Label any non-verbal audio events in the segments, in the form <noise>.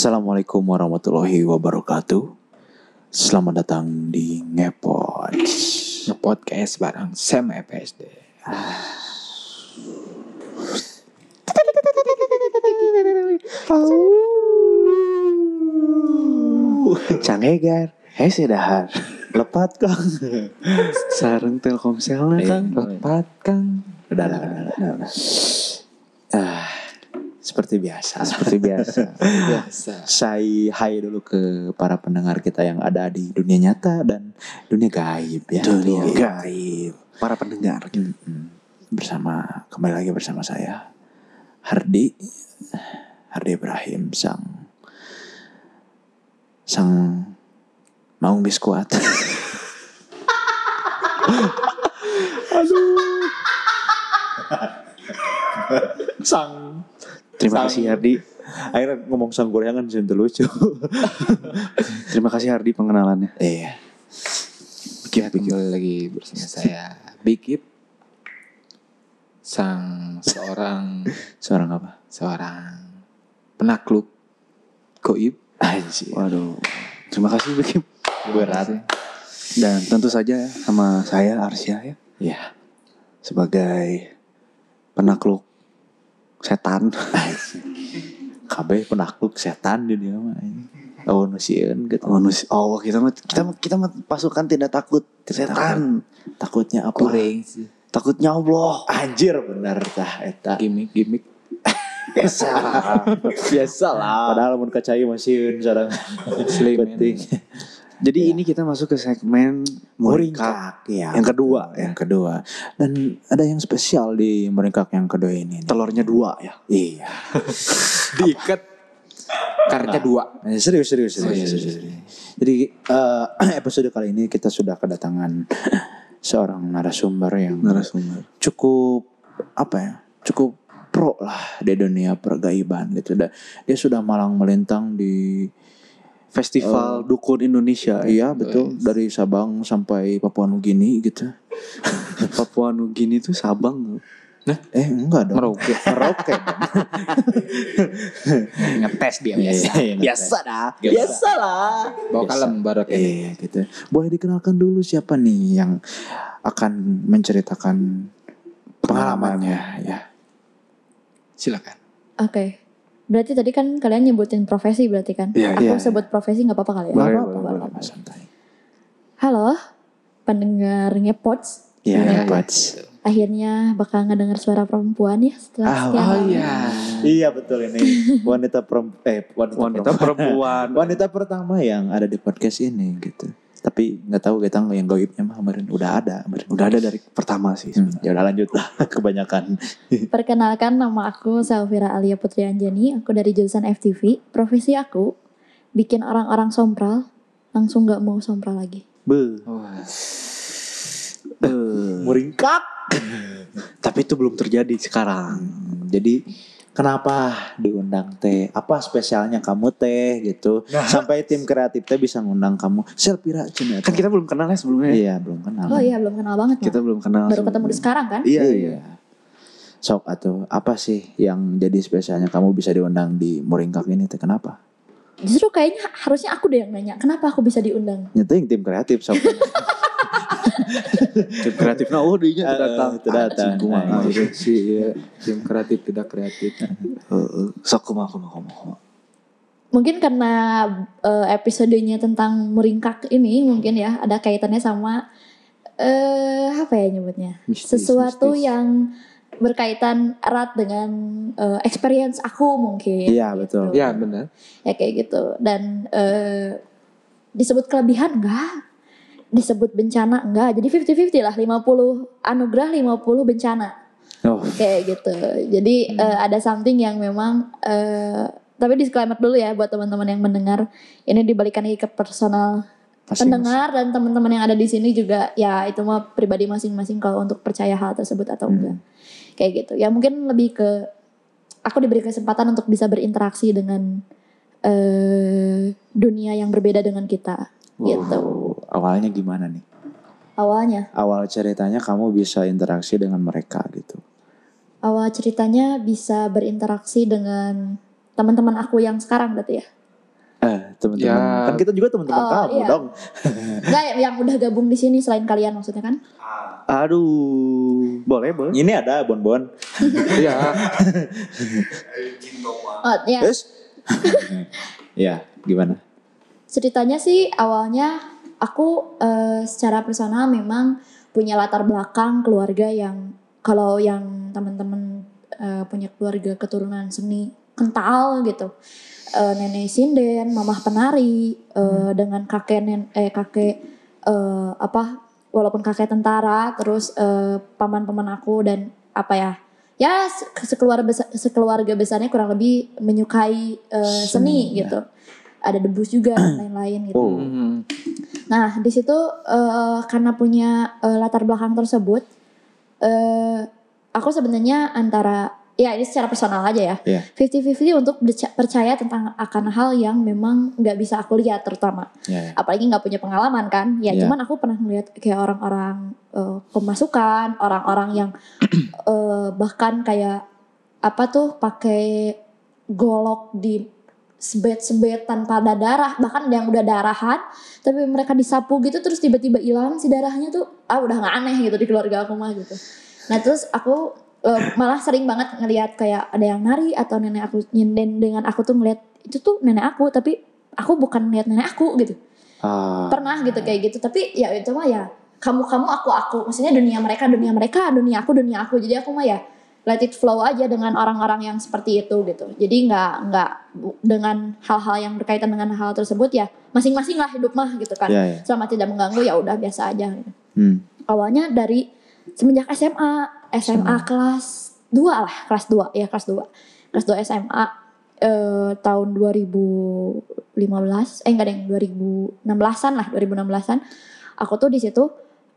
Assalamualaikum warahmatullahi wabarakatuh. Selamat datang di Ngepot. Nge-podcast bareng Sam FSD. Cangegar, hei sedahar. Lepat kang. Sareng Telkomsel Iya. Kang. Lepat Kang. Udah lah, udah lah, udah lah. Ah, seperti biasa. Seperti biasa. <laughs> Biasa. Saya hai dulu ke para pendengar kita yang ada di dunia nyata dan dunia gaib ya. Dunia gaib. Para pendengar. Mm-mm. Bersama kembali lagi bersama saya Hardi Hardi Ibrahim sang sang maung biskuat. <laughs> sang Terima Sang- kasih Hardi. akhirnya ngomong sang gorengan sih lucu. <laughs> Terima kasih Hardi pengenalannya. Iya. Kembali lagi bersama saya Bikip. Sang seorang <laughs> Seorang apa? seorang penakluk goib. Anjir. Waduh. Terima kasih Bikip. Berat. Dan tentu saja sama saya Arsya ya. Iya. Sebagai penakluk setan. <laughs> KB penakluk setan di dia mah. Oh nusieun gitu. Oh, nus- oh kita mah kita mah kita mah pasukan tidak takut Tidak setan. Takutnya apa? Kuring sih. Takutnya Allah. Anjir bener tah eta. Gimik gimik. <laughs> Biasa. Biasa lah. Padahal mun kacai masih men. penting. Jadi ini kita masuk ke segmen Muringkak. Muringkak ya. Yang kedua ya. Yang kedua. Dan ada yang spesial di Muringkak yang kedua ini. nih. Telurnya dua ya. Iya. <laughs> Diikat karetnya dua. Eh, Serius, serius, serius, Serius, serius, serius. serius. Jadi eh, <clears throat> episode kali ini kita sudah kedatangan <clears throat> seorang narasumber yang Narasumber. cukup apa ya? Cukup pro lah di dunia pergaiban gitu. Dia sudah malang melintang di Festival Dukun Indonesia. iya betul dari Sabang sampai Papua Nugini gitu. <laughs> Papua Nugini itu Sabang. Eh enggak dong. Merauke. Merauke. <laughs> Ngetes dia Iya, iya, biasa dah. Biasa. Biasa lah. Bawa Biasa. kalem barat ini. Iya gitu. Boleh dikenalkan dulu siapa nih yang akan menceritakan pengalamannya ya. Silakan. Oke. Berarti tadi kan kalian nyebutin profesi berarti kan? Iya, Aku iya. sebut profesi nggak apa-apa kali ya? Boleh, boleh, apa-apa, boleh. apa-apa, santai. Halo, pendengar Ngepots. Iya, Iya, Pats. Akhirnya bakal ngedengar suara perempuan ya setelah Ah, sekian Oh iya. Iya betul ini <laughs> wanita perempuan eh wanita, Wanita perempuan. perempuan. wanita pertama yang ada di podcast ini gitu. Tapi nggak tahu kita yang goibnya mah kemarin udah ada kemarin. Udah ada dari pertama sih. Hmm, ya udah lanjut lah <laughs> kebanyakan. Perkenalkan nama aku Salvira Alia Putri Anjani. Aku dari jurusan FTV. Profesi aku bikin orang-orang sompral langsung nggak mau sompral lagi. Be, eh, muringkak. Tapi itu belum terjadi sekarang. Hmm, jadi kenapa diundang teh? Apa spesialnya kamu teh gitu? Sampai tim kreatif teh bisa ngundang kamu. Selpira cina. Kan kita belum kenal ya sebelumnya. iya belum kenal. Oh iya belum kenal banget Kita Mak. belum kenal. Baru ketemu di sebelumnya. sekarang kan? Iya, Iya. iya. Sok atau apa sih yang jadi spesialnya kamu bisa diundang di Muringkak ini teh kenapa? Justru kayaknya harusnya aku deh yang nanya. Kenapa aku bisa diundang? Nyeting tim kreatif sok. <laughs> Tim kreatif nah <laughs> oh dia Eh, tidak datang. tidak datang. Anjing, kumaha. Ah, si iya. tim kreatif tidak kreatif. Heeh. <laughs> Sok kumaha kumaha kumaha. Mungkin karena eh, episodenya tentang meringkak ini mungkin ya ada kaitannya sama eh apa ya nyebutnya? Mistis, Sesuatu mistis. yang berkaitan erat dengan eh, experience aku mungkin. Iya, betul. Ya benar. Ya kayak gitu. Dan eh, disebut kelebihan enggak? Disebut bencana enggak? Jadi 50-50 lah, 50 anugerah, 50 bencana. Oh, kayak gitu. Jadi eh, ada something yang memang eh, tapi disclaimer dulu ya buat teman-teman yang mendengar ini dibalikan lagi ke personal masing-masing. pendengar dan teman-teman yang ada di sini juga ya itu mah pribadi masing-masing kalau untuk percaya hal tersebut atau Hmm. enggak. Kayak gitu. Ya mungkin lebih ke aku diberi kesempatan untuk bisa berinteraksi dengan eh dunia yang berbeda dengan kita gitu. Awalnya gimana nih? Awalnya Awal ceritanya kamu bisa interaksi dengan mereka gitu. awal ceritanya bisa berinteraksi dengan teman-teman aku yang sekarang berarti ya. Eh, teman-teman. Ya. Kan kita juga teman-teman Oh, kamu iya. dong. <laughs> Enggak yang udah gabung di sini selain kalian maksudnya kan? Aduh, boleh boleh. Ini ada Bon-Bon. <laughs> Iya. Oh, ya. Terus? <laughs> ya, gimana? Ceritanya sih awalnya aku eh, secara personal memang punya latar belakang keluarga yang kalau yang teman-teman eh, punya keluarga keturunan seni kental gitu. Eh, nenek sinden, mamah penari eh, dengan kakek nen eh kakek eh, apa walaupun kakek tentara terus eh, paman-paman aku dan apa ya ya se- sekeluarga besar, sekeluarga besarnya kurang lebih menyukai eh, seni, Seni, ya. gitu ada debus juga <clears throat> lain-lain gitu Oh. Nah, di situ eh, karena punya eh, latar belakang tersebut, eh aku sebenarnya antara ya ini secara personal aja ya, Iya. 50-50 untuk berca- percaya tentang akan hal yang memang nggak bisa aku lihat terutama, Ya, ya. apalagi nggak punya pengalaman kan. Ya, Iya. cuman aku pernah melihat kayak orang-orang eh, pemasukan, orang-orang yang <clears throat> eh, bahkan kayak apa tuh pakai golok di sebet-sebet tanpa ada darah bahkan ada yang udah darahan tapi mereka disapu gitu terus tiba-tiba hilang si darahnya tuh ah udah nggak aneh gitu di keluarga aku mah gitu. Nah terus aku eh, malah sering banget ngelihat kayak ada yang nari atau nenek aku nyinden dengan aku tuh ngeliat itu tuh nenek aku tapi aku bukan ngeliat nenek aku gitu. Ah, pernah gitu kayak gitu tapi ya itu mah ya kamu kamu aku aku maksudnya dunia mereka dunia mereka dunia aku dunia aku jadi aku mah ya let it flow aja dengan orang-orang yang seperti itu gitu jadi nggak nggak dengan hal-hal yang berkaitan dengan hal tersebut ya masing-masing lah hidup mah gitu kan ya, ya. selama tidak mengganggu ya udah biasa aja gitu. Hmm. awalnya dari semenjak SMA SMA kelas 2 lah kelas 2 ya kelas 2 kelas 2 SMA eh, tahun 2015 eh enggak deh 2016an lah 2016an aku tuh di situ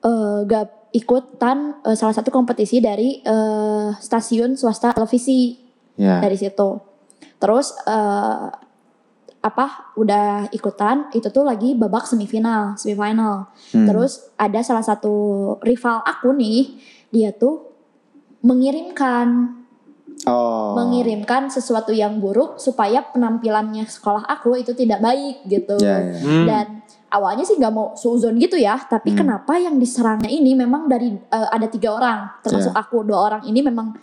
eh, gak ikutan eh, salah satu kompetisi dari eh, stasiun swasta televisi Ya. dari situ. Terus eh, apa udah ikutan itu tuh lagi babak semifinal, semifinal. Hmm. Terus ada salah satu rival aku nih, dia tuh mengirimkan Oh. mengirimkan sesuatu yang buruk supaya penampilannya sekolah aku itu tidak baik gitu. Ya, ya. Hmm. Dan awalnya sih nggak mau suzon gitu ya, tapi Hmm. kenapa yang diserangnya ini memang dari eh, ada tiga orang, termasuk Ya. aku dua orang ini memang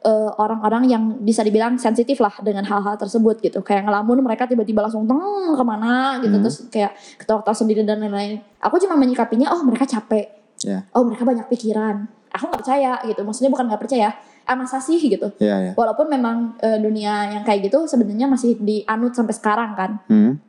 eh, orang-orang yang bisa dibilang sensitif lah dengan hal-hal tersebut gitu. Kayak ngelamun mereka tiba-tiba langsung teng ke mana gitu, Hmm. terus kayak ketawa-ketawa sendiri dan lain-lain. Aku cuma menyikapinya, oh mereka capek, Ya. oh mereka banyak pikiran. Aku nggak percaya gitu, maksudnya bukan nggak percaya, ah masa sih gitu. Ya, ya. Walaupun memang eh, dunia yang kayak gitu sebenarnya masih dianut sampai sekarang kan Hmm.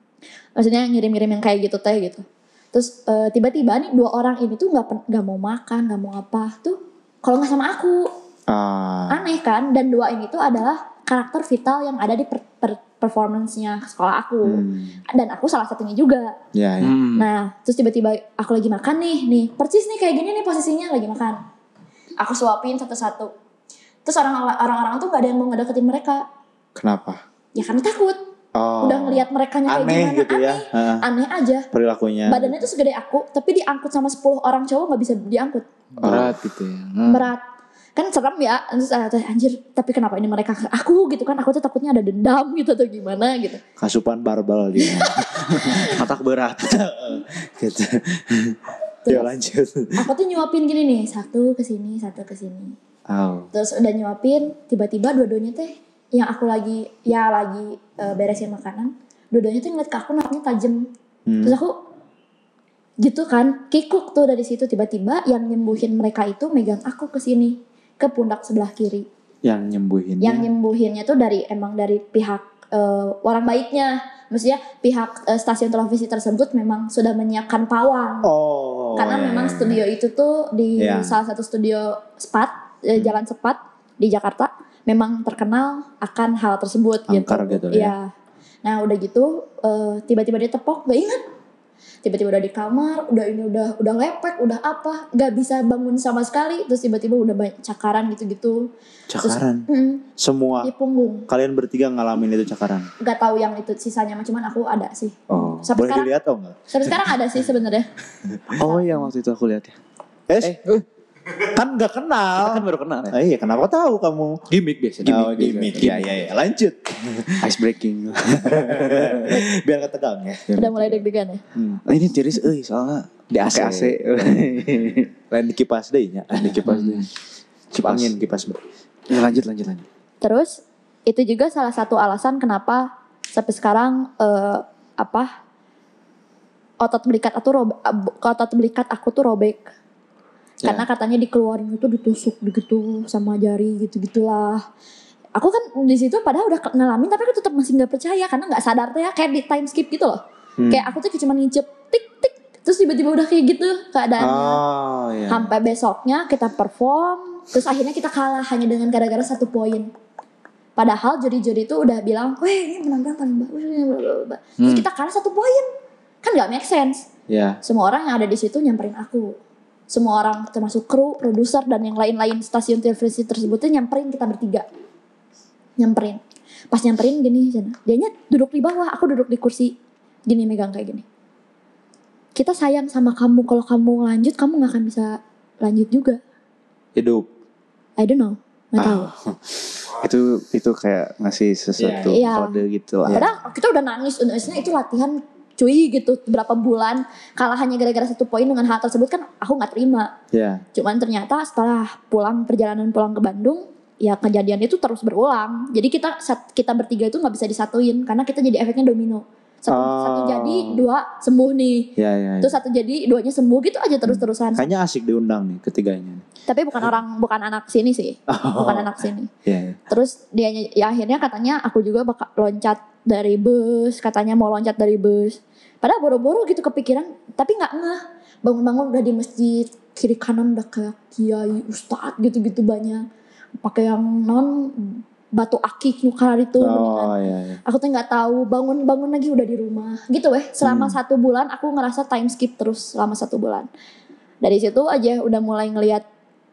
Maksudnya ngirim-ngirim yang kayak gitu teh gitu terus eh, tiba-tiba nih dua orang ini tuh nggak nggak mau makan nggak mau apa tuh kalau nggak sama aku Ah. aneh kan dan dua ini tuh adalah karakter vital yang ada di per, per- performance-nya sekolah aku Hmm. dan aku salah satunya juga Ya, ya. Hmm. nah terus tiba-tiba aku lagi makan nih nih persis nih kayak gini nih posisinya lagi makan aku suapin satu-satu terus orang orang-orang tuh gak ada yang mau ngedeketin mereka Kenapa? ya karena takut Oh. udah ngelihat mereka kayak aneh gimana gitu ya. aneh Heeh. aneh aja Perilakunya. badannya tuh segede aku tapi diangkut sama 10 orang cowok nggak bisa diangkut Berat gitu ya. Hmm. berat kan serem ya terus ah, anjir tapi kenapa ini mereka ke aku gitu kan aku tuh takutnya ada dendam gitu atau gimana gitu Kasupan barbel dia. <laughs> Matak berat. <laughs> gitu. Terus? Ya lanjut. aku tuh nyuapin gini nih satu ke sini satu ke sini Oh. terus udah nyuapin tiba-tiba dua-duanya teh yang aku lagi ya lagi eh, beresin makanan dua-duanya tuh ngeliat ke aku nampaknya tajam Hmm. terus aku gitu kan kikuk tuh dari situ tiba-tiba yang nyembuhin mereka itu megang aku ke sini ke pundak sebelah kiri Yang nyembuhinnya. yang nyembuhinnya tuh dari emang dari pihak eh, orang baiknya maksudnya pihak eh, stasiun televisi tersebut memang sudah menyiapkan pawang Oh. karena ya, memang studio itu tuh di Iya. salah satu studio Spat eh, Jalan Sepat di Jakarta memang terkenal akan hal tersebut Angker gitu. gitu ya. Iya. Nah udah gitu eh, tiba-tiba dia tepok gak inget tiba-tiba udah di kamar udah ini udah udah lepek udah apa nggak bisa bangun sama sekali terus tiba-tiba udah banyak cakaran gitu-gitu Cakaran. Hmm, Semua di punggung kalian bertiga ngalamin itu cakaran. nggak tahu yang itu sisanya cuman aku ada sih Oh. Sampai Boleh sekarang- dilihat oh enggak? sampai sekarang ada sih sebenarnya <laughs> Oh yang waktu itu aku lihat ya. Eh, Eh, eh, Kan nggak Kita kenal. kan baru kenal ya. Ah, iya, kenapa tahu kamu? Gimik biasanya. oh, gimmick. Iya, iya, iya. Lanjut. Ice breaking. <laughs> Biar gak tegang ya. Udah mulai deg-degan ya. Hmm. Nah, ini tiris euy soalnya Di AC. AC. <laughs> Lain di kipas deh nya. Di kipas deh. Kipas angin, kipas. Ya, lanjut lanjut lanjut. Terus itu juga salah satu alasan kenapa sampai sekarang eh, apa otot belikat aku robek, otot belikat aku tuh robek. Karena katanya dikeluarin itu ditusuk gitu sama jari gitu gitulah. Aku kan di situ padahal udah ngalamin tapi aku tetap masih nggak percaya karena nggak sadar tuh ya kayak di time skip gitu loh. Hmm. Kayak aku tuh cuma ngincep tik tik terus tiba-tiba udah kayak gitu keadaannya. Oh, iya. Sampai besoknya kita perform, terus akhirnya kita kalah hanya dengan gara-gara satu poin. Padahal juri-juri itu udah bilang, weh ini penampilan paling bagus, bla, bla, bla." terus Hmm. kita kalah satu poin, kan nggak make sense. Ya. Semua orang yang ada di situ nyamperin aku, semua orang termasuk kru, produser dan yang lain-lain stasiun televisi tersebut tuh nyamperin kita bertiga, nyamperin. Pas nyamperin gini, dianya duduk di bawah, aku duduk di kursi, gini megang kayak gini. Kita sayang sama kamu, kalau kamu lanjut kamu nggak akan bisa lanjut juga. Hidup. I don't know, nggak tahu. <laughs> itu itu kayak ngasih sesuatu Iya. kode gitu lah. Padahal kita udah nangis, udah itu latihan cuy gitu berapa bulan kalah hanya gara-gara satu poin dengan hal tersebut kan aku nggak terima. Ya. Cuman ternyata setelah pulang perjalanan pulang ke Bandung ya kejadian itu terus berulang. Jadi kita kita bertiga itu nggak bisa disatuin karena kita jadi efeknya domino. Satu, Oh. satu jadi dua sembuh nih. Ya, ya. ya. Terus satu jadi duanya sembuh gitu aja terus-terusan. Kayaknya asik diundang nih ketiganya. Tapi bukan orang bukan anak sini sih. <laughs> Oh. Bukan anak sini. Ya, ya. Terus dia ya akhirnya katanya aku juga bakal loncat dari bus, katanya mau loncat dari bus. Padahal boro-boro gitu kepikiran, tapi nggak ngeh. Bangun-bangun udah di masjid, kiri kanan udah kayak kiai, ustadz gitu-gitu banyak. Pakai yang non batu akik nyukar itu. Oh, ya, ya. Aku tuh nggak tahu bangun-bangun lagi udah di rumah. Gitu weh, selama Hmm. satu bulan aku ngerasa time skip terus selama satu bulan. Dari situ aja udah mulai ngelihat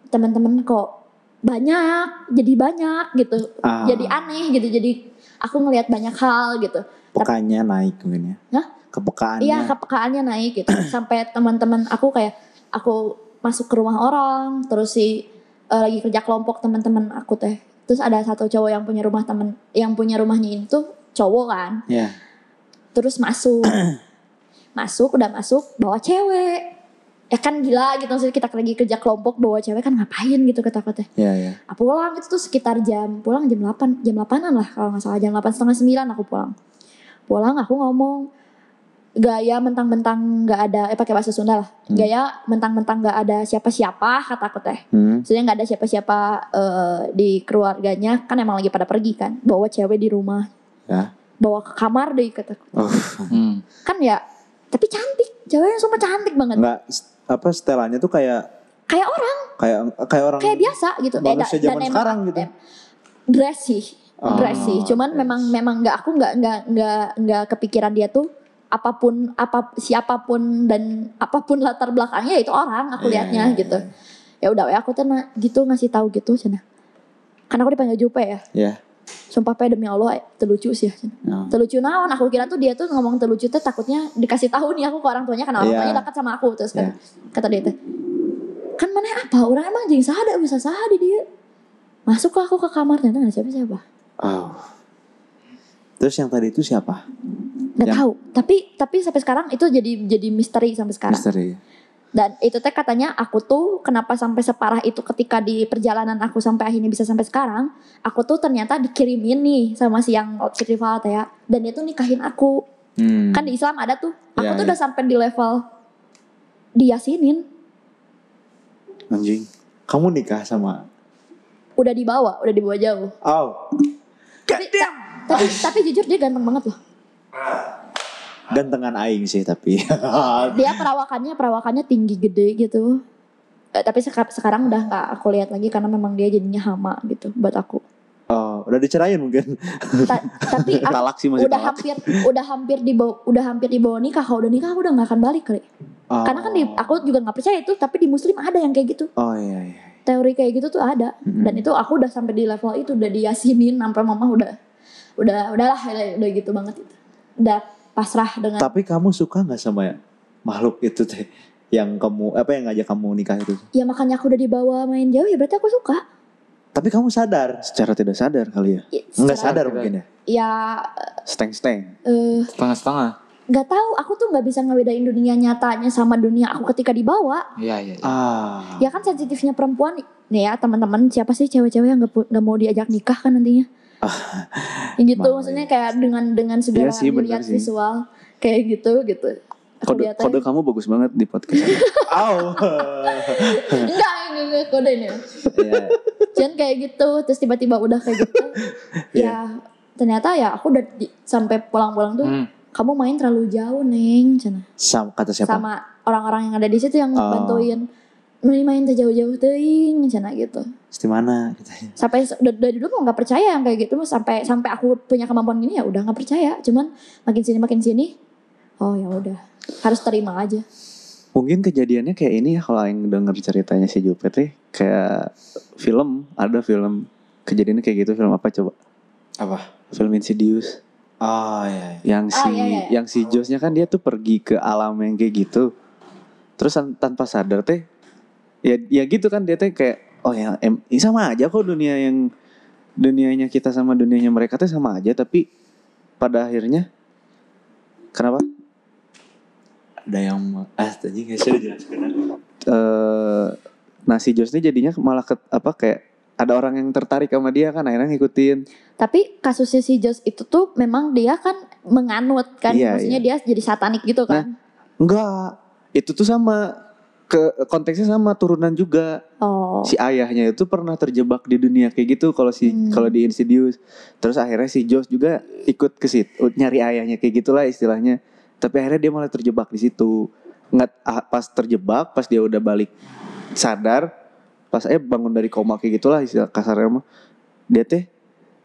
teman-teman kok banyak, jadi banyak gitu Ah, jadi aneh gitu jadi aku ngelihat banyak hal gitu Pekanya naik mungkin ya. Hah? Kepekaannya. iya kepekaannya naik gitu. <clears throat> Sampai teman-teman aku kayak aku masuk ke rumah orang terus si eh, lagi kerja kelompok teman-teman aku teh. Terus ada satu cowok yang punya rumah temen yang punya rumahnya itu cowok kan. Ya. terus masuk. <clears throat> Masuk udah masuk bawa cewek. Ya kan gila gitu maksudnya kita lagi kerja kelompok bawa cewek kan ngapain gitu kata aku teh. Ya, ya. Aku pulang itu tuh sekitar jam pulang jam 8 jam 8an lah kalau nggak salah jam 8 setengah 9 aku pulang. Pulang aku ngomong gaya mentang-mentang nggak ada eh pakai bahasa Sunda lah. Hmm. gaya mentang-mentang nggak ada siapa-siapa kata aku teh. Hmm. Maksudnya nggak ada siapa-siapa eh, di keluarganya kan emang lagi pada pergi kan. Bawa cewek di rumah. Ya. bawa ke kamar deh kata Oh, Hmm. kan ya tapi cantik. Ceweknya semua cantik banget. Enggak apa setelannya tuh kayak kayak orang. Kayak kayak orang kayak biasa gitu. Manusia zaman emang- sekarang gitu. em- dress sih. Oh, dress sih. Cuman dress. memang memang nggak aku nggak nggak nggak nggak kepikiran dia tuh apa pun apa siapa pun dan apa pun latar belakangnya itu orang aku Iya, liatnya iya, gitu ya udah ya aku tuh gitu ngasih tahu gitu cina karena aku dipanggil Jupe ya Ya. sumpah pe demi Allah eh, terlucu sih ya. Oh. terlucu naon aku kira tuh dia tuh ngomong terlucu tuh takutnya dikasih tahu nih aku ke orang tuanya karena orang Iya. tuanya dekat sama aku terus kan Iya. kata dia tuh kan mana apa orang emang jeng sahada bisa sahada dia masuk lah aku ke kamar ternyata nggak ada siapa siapa Oh. Terus yang tadi itu siapa? Nggak tahu. Tapi tapi sampai sekarang itu jadi jadi misteri sampai sekarang. Misteri. dan itu teh katanya aku tuh kenapa sampai separah itu ketika di perjalanan aku sampai akhirnya bisa sampai sekarang aku tuh ternyata dikirimin nih sama si yang opsi rival teh ya. Dan dia tuh nikahin aku. Hmm. kan di Islam ada tuh. Aku Iya, tuh iya. udah sampai di level diyasinin anjing. Kamu nikah sama? Udah dibawa udah dibawa jauh. Oh, tapi, ta- tapi tapi jujur dia ganteng banget loh gantengan aing sih tapi. <laughs> dia perawakannya perawakannya tinggi gede gitu Eh, tapi seka- sekarang udah nggak aku lihat lagi karena memang dia jadinya hama gitu buat aku oh, udah dicerain mungkin. Ta- tapi <laughs> aku Talak sih masih udah talak. hampir udah hampir di udah hampir di bawah nikah kalau udah nikah aku udah nggak akan balik kali Oh. karena kan di, aku juga nggak percaya itu tapi di muslim ada yang kayak gitu Oh iya iya. teori kayak gitu tuh ada dan itu aku udah sampai di level itu udah diyasinin sampai mama udah udah udahlah udah, udah gitu banget itu udah pasrah dengan Tapi kamu suka nggak sama makhluk itu teh? yang kamu apa yang ngajak kamu nikah itu Ya makanya aku udah dibawa main jauh ya berarti aku suka. tapi kamu sadar Secara tidak sadar kali ya. Ya, nggak secara- sadar Tidak. mungkin ya Ya Steng-steng. eh Setengah-setengah. nggak tahu aku tuh nggak bisa ngebedain dunia nyatanya sama dunia aku ketika dibawa. Iya, iya. iya. ah Ya kan sensitifnya perempuan nih ya teman-teman siapa sih cewek-cewek yang nggak mau diajak nikah kan nantinya? <laughs> Ya gitu mau maksudnya kayak dengan dengan segala Iya sih, sih. visual kayak gitu gitu. Aku Kode, kode kamu bagus banget di podcast. <laughs> Au. enggak enggak enggak kode ini. Iya. Jangan kayak gitu terus tiba-tiba udah kayak gitu. <laughs> Iya. ya ternyata ya aku udah di- sampai pulang-pulang tuh Hmm. kamu main terlalu jauh neng cina Sam, kata siapa sama orang-orang yang ada di situ yang Oh. bantuin main main teh jauh-jauh teuing cina gitu di mana katanya sampai se- dari, dulu mau nggak percaya yang kayak gitu Mas. sampai sampai aku punya kemampuan gini ya udah nggak percaya cuman makin sini makin sini oh ya udah harus terima aja Mungkin kejadiannya kayak ini ya kalau yang denger ceritanya si Jupet nih kayak film, ada film kejadiannya kayak gitu film apa coba? apa Film Insidious. oh iya, iya. Yang si iya, iya. yang si Josnya kan dia tuh pergi ke alam yang kayak gitu. Terus tan- tanpa sadar teh ya ya gitu kan dia teh kayak oh ya em, ini sama aja kok dunia yang dunianya kita sama dunianya mereka teh sama aja tapi pada akhirnya kenapa? ada yang ah tadi nggak sih dijelaskan eh nah si Jos ini jadinya malah ke, apa kayak ada orang yang tertarik sama dia kan akhirnya ngikutin. Tapi kasusnya si Jos itu tuh memang dia kan menganut kan Iya, maksudnya dia jadi satanik gitu kan? enggak itu tuh sama ke konteksnya sama turunan juga. Oh. Si ayahnya itu pernah terjebak di dunia kayak gitu kalau si Hmm. kalau di Insidious. Terus akhirnya si Jos juga ikut ke situ nyari ayahnya kayak gitulah istilahnya. Tapi akhirnya dia malah terjebak di situ. Nggak ah, pas terjebak pas dia udah balik sadar pas eh bangun dari koma kayak gitulah istilah kasarnya mah dia teh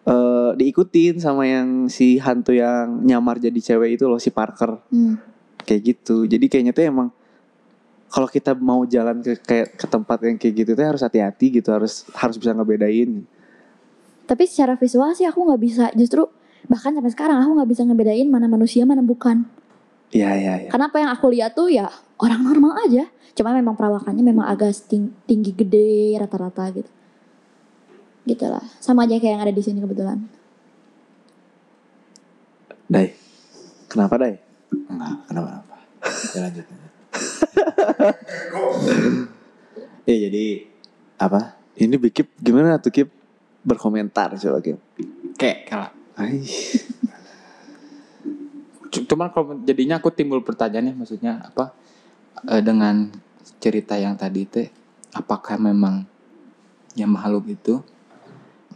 eh, diikutin sama yang si hantu yang nyamar jadi cewek itu loh si Parker. Hmm. kayak gitu. Jadi kayaknya tuh emang kalau kita mau jalan ke kayak ke tempat yang kayak gitu tuh harus hati-hati gitu harus harus bisa ngebedain tapi secara visual sih aku nggak bisa justru bahkan sampai sekarang aku nggak bisa ngebedain mana manusia mana bukan Iya iya iya. karena apa yang aku lihat tuh ya orang normal aja cuma memang perawakannya memang agak ting- tinggi gede rata-rata gitu gitulah sama aja kayak yang ada di sini kebetulan Dai. Kenapa Dai? enggak kenapa kenapa ya lanjut. <laughs> ya jadi apa Ini Bikip gimana tuh Kip? Berkomentar coba Kip. Kayak kalah. Cuman kalau jadinya aku timbul pertanyaannya maksudnya apa eh, dengan cerita yang tadi teh apakah memang yang makhluk itu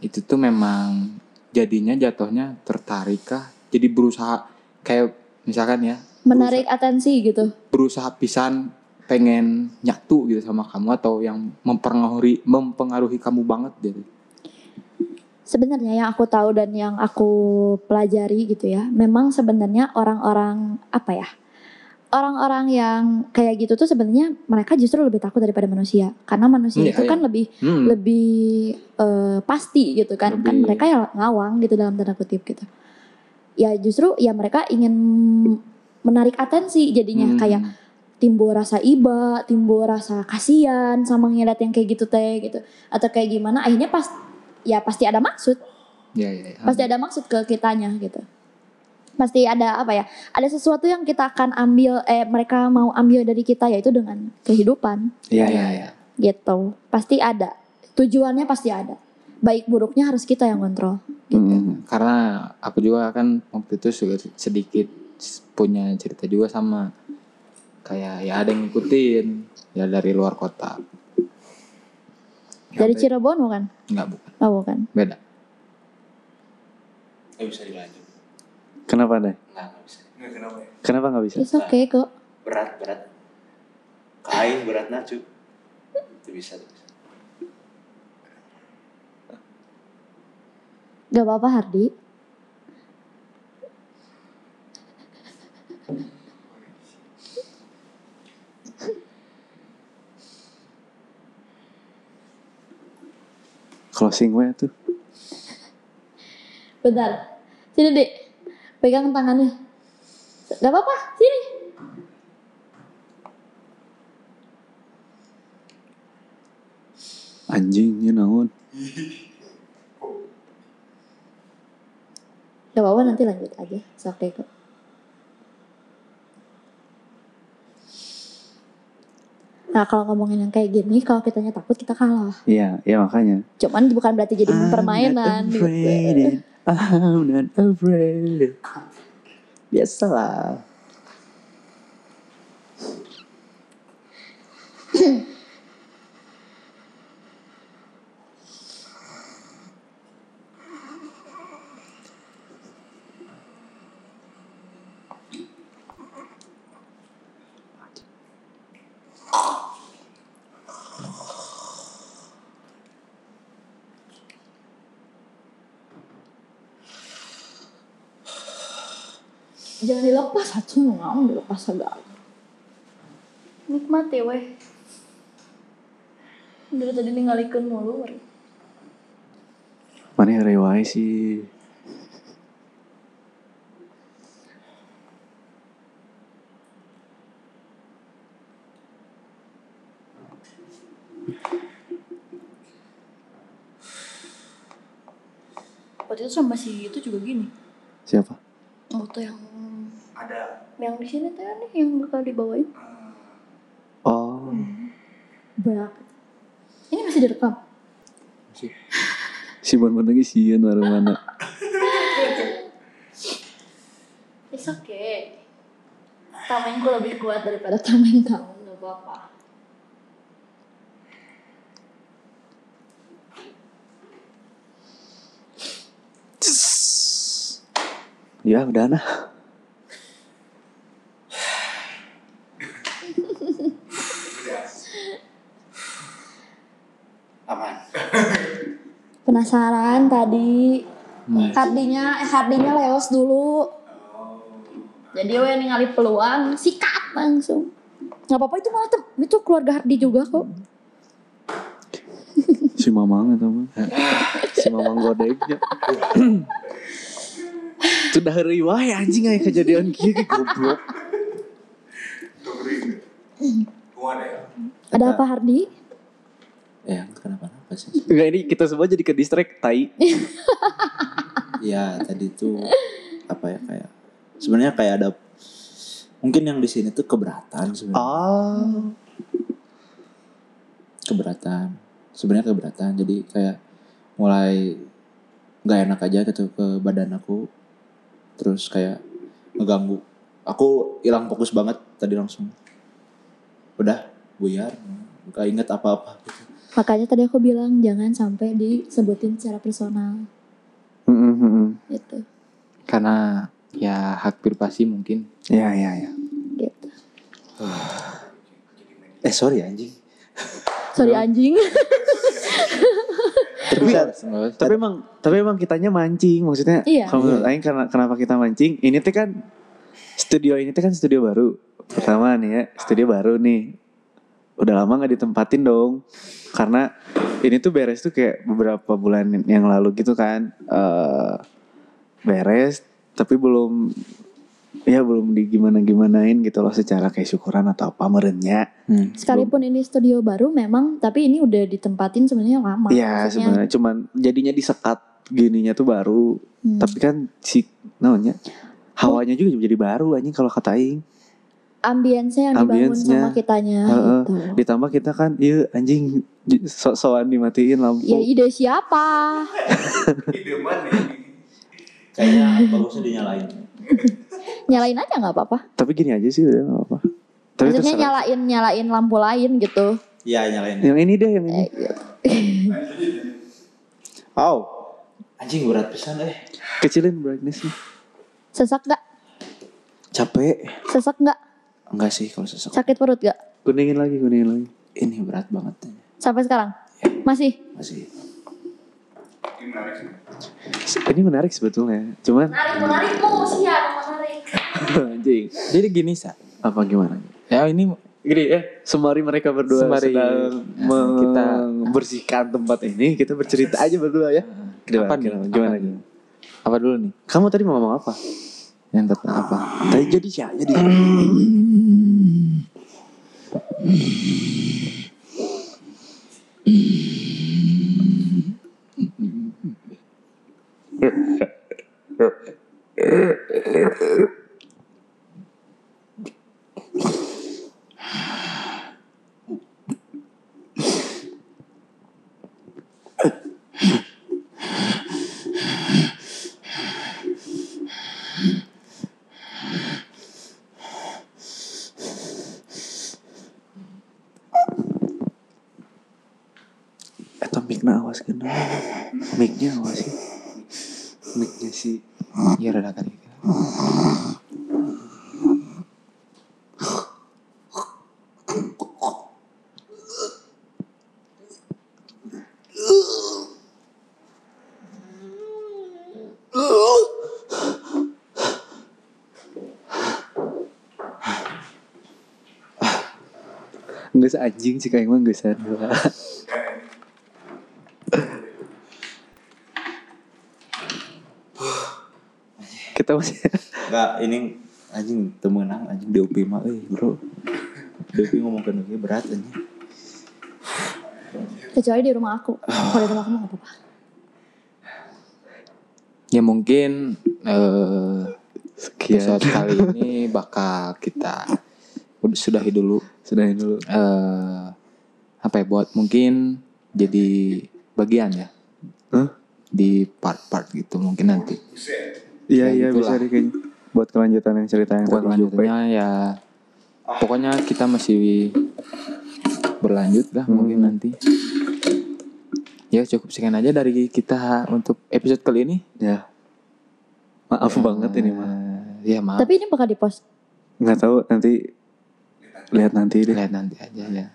itu tuh memang jadinya jatuhnya tertarik kah jadi berusaha kayak misalkan ya menarik atensi gitu. Berusaha pisan pengen nyatu gitu sama kamu atau yang mempengaruhi mempengaruhi kamu banget gitu. Sebenarnya yang aku tahu dan yang aku pelajari gitu ya memang sebenarnya orang-orang apa ya orang-orang yang kayak gitu tuh sebenarnya mereka justru lebih takut daripada manusia. Karena manusia Iya, itu iya. kan lebih Hmm. lebih eh, pasti gitu kan. Kan Lebih- mereka ya ngawang gitu dalam tanda kutip gitu. Ya justru ya mereka ingin menarik atensi jadinya Hmm. kayak timbul rasa iba timbul rasa kasihan sama ngeliat yang kayak gitu teh gitu atau kayak gimana akhirnya pas ya pasti ada maksud ya, ya, ya. pasti ada maksud ke kitanya gitu pasti ada apa ya ada sesuatu yang kita akan ambil eh mereka mau ambil dari kita yaitu dengan kehidupan Iya ya, iya ya, iya. ya. gitu pasti ada tujuannya pasti ada baik buruknya harus kita yang kontrol gitu. Hmm. karena aku juga kan waktu itu sedikit punya cerita juga sama. Kayak ya ada yang ngikutin ya dari luar kota. Ya, dari be- Cirebon bukan? Nggak bukan. Oh bukan. Beda. Nggak bisa dilanjut. Kenapa Dai? nggak nggak bisa. Nggak kenapa? Ya Kenapa nggak bisa? it's okay kok. Berat berat. Kain berat nacu itu bisa itu bisa. Gak apa-apa Hardi closing way tuh. Bentar. Sini dek pegang tangannya. Gak apa-apa. Sini. Anjingnya naon? Gak apa-apa nanti lanjut aja. Sorry kok Nah kalau ngomongin yang kayak gini, kalau kitanya takut kita kalah. Iya, ya makanya. Cuman bukan berarti jadi permainan. I'm not gitu. afraid. I'm not afraid. Biasalah. Jangan dilepas satu mau dilepas agak. Nikmati weh. Dari tadi ningalikeun mulu. Mana yang rewai sih? Waktu itu sama si itu juga gini. Siapa? Foto yang ada yang di sini tuh nih yang bakal dibawain. Oh, Berak. Ini masih direkam. <laughs> si Bon Bon lagi sieun baru mana? <laughs> It's okay. Tamengku lebih kuat daripada <laughs> tameng kamu, gak apa-apa. Ya udah nah. Penasaran tadi Hardinya, eh Hardinya leos dulu. Jadi we ningali peluang, sikat langsung. Gak apa-apa itu malah tem- itu keluarga Hardi juga kok. <laughs> Si Mamang itu mah. si Mamang godeknya. <laughs> Sudah hari wae anjing aya kejadian kieu ge goblok. Ada apa Hardi? Ya, kenapa-napa sih. Enggak ini kita semua jadi ke distract tai. ya tadi tuh apa ya kayak sebenarnya kayak ada mungkin yang di sini tuh keberatan sebenarnya Ah. keberatan sebenarnya keberatan jadi kayak mulai nggak enak aja gitu ke badan aku terus kayak ngeganggu aku hilang fokus banget tadi langsung udah buyar nggak inget apa-apa gitu. Makanya tadi aku bilang jangan sampai disebutin secara personal Heeh, heeh. gitu. Karena ya hak privasi mungkin. Ya, ya, ya. Gitu. eh sorry anjing Sorry anjing. <laughs> Tapi tapi emang tapi emang kitanya mancing maksudnya Iya. kalau menurut Aing karena kenapa kita mancing ini tuh kan studio ini tuh kan studio baru pertama nih ya studio baru nih udah lama nggak ditempatin dong karena ini tuh beres tuh kayak beberapa bulan yang lalu gitu kan eh beres tapi belum ya belum di gimana gimanain gitu loh secara kayak syukuran atau apa merenya Hmm. Sekalipun ini studio baru memang tapi ini udah ditempatin sebenarnya lama. Iya Maksudnya, sebenarnya cuman jadinya disekat gininya tuh baru hmm, Tapi kan si namanya hawanya juga jadi baru anjing kalau kata aing. Ambience yang dibangun sama kitanya Heeh. gitu. Ditambah kita kan iya anjing sok-sokan dimatiin lampu. Ya ide siapa? <laughs> kayaknya bagusnya dinyalain Nyalain aja nggak apa-apa. Tapi gini aja sih udah gak apa. Tapi Maksudnya terserah. nyalain nyalain lampu lain gitu. iya nyalain Yang ini deh yang ini. Eh, <laughs> gitu. oh anjing berat pisan eh Kecilin brightnessnya. Sesak gak? capek Sesak gak? Enggak sih kalau sesak Sakit perut gak? Kuningin lagi, kuningin lagi. ini berat banget Sampai sekarang? Masih? masih Ini menarik sebetulnya. Cuman Menarik, menarik. Oh, siap, menarik. <laughs> anjing. Jadi gini sa, Apa gimana? ya ini Gini ya, sembari mereka berdua Sembari sedang Nah, kita- membersihkan tempat ini, kita bercerita aja berdua ya. Gimana? Apa nih? Gimana? Gimana? Apa nih? apa dulu nih? Kamu tadi mau ngomong apa? Yang tetap apa? tapi jadi ya, jadi. Yeah. <laughs> <laughs> mic-nya awas kena. Mic-nya awas sih. Mic-nya sih. Iya rada kali. Nggak anjing sih kayak gak sadar. Kita masih Enggak, ini anjing temenang anjing DOP mah euy, Bro. DOP ngomongkeun oge berat anjing. Kecuali di rumah aku. Kalau di rumah aku mah gak apa-apa. Ya mungkin eh sekian. episode kali ini bakal kita udah sudahi dulu Sudahin dulu. eh apa ya buat mungkin jadi bagian ya Hah? di part-part gitu mungkin nanti Iya Ya, iya gitulah. bisa deh kayaknya. Buat kelanjutan yang cerita yang buat lanjutnya ya pokoknya kita masih berlanjut lah mungkin nanti ya cukup sekian aja dari kita untuk episode kali ini Ya. Maaf banget ini mah. Ya maaf Tapi ini bakal di-post. Nggak tahu nanti lihat nanti deh. lihat nanti aja ya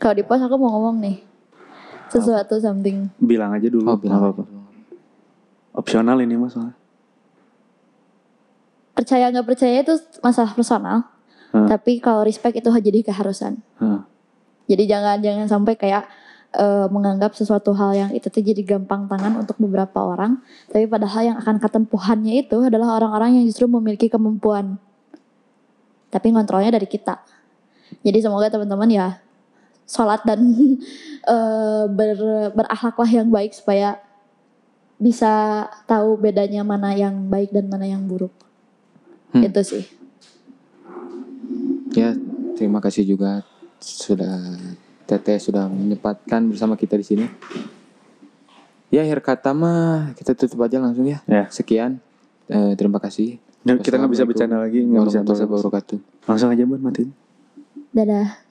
Kalau di-post aku mau ngomong nih. Sesuatu something. Bilang aja dulu. oh bilang apa-apa. Opsional ini mas soalnya. Percaya nggak percaya itu masalah personal. Hmm. Tapi kalau respect itu jadi keharusan. Hah. Jadi jangan jangan sampai kayak eh, menganggap sesuatu hal yang itu tuh jadi gampang tangan untuk beberapa orang, tapi padahal yang akan ketempuhannya itu adalah orang-orang yang justru memiliki kemampuan. Tapi ngontrolnya dari kita. Jadi semoga teman-teman ya sholat dan <laughs> eh, ber, berakhlaklah yang baik supaya bisa tahu bedanya mana yang baik dan mana yang buruk. Hmm. Itu sih. ya terima kasih juga sudah Teteh sudah menyempatkan bersama kita di sini ya akhir kata mah kita tutup aja langsung ya Ya. sekian Eh, terima kasih Ya, kita nggak bisa bercanda lagi, nggak bisa wabarakatuh Langsung aja buat matiin. Dadah.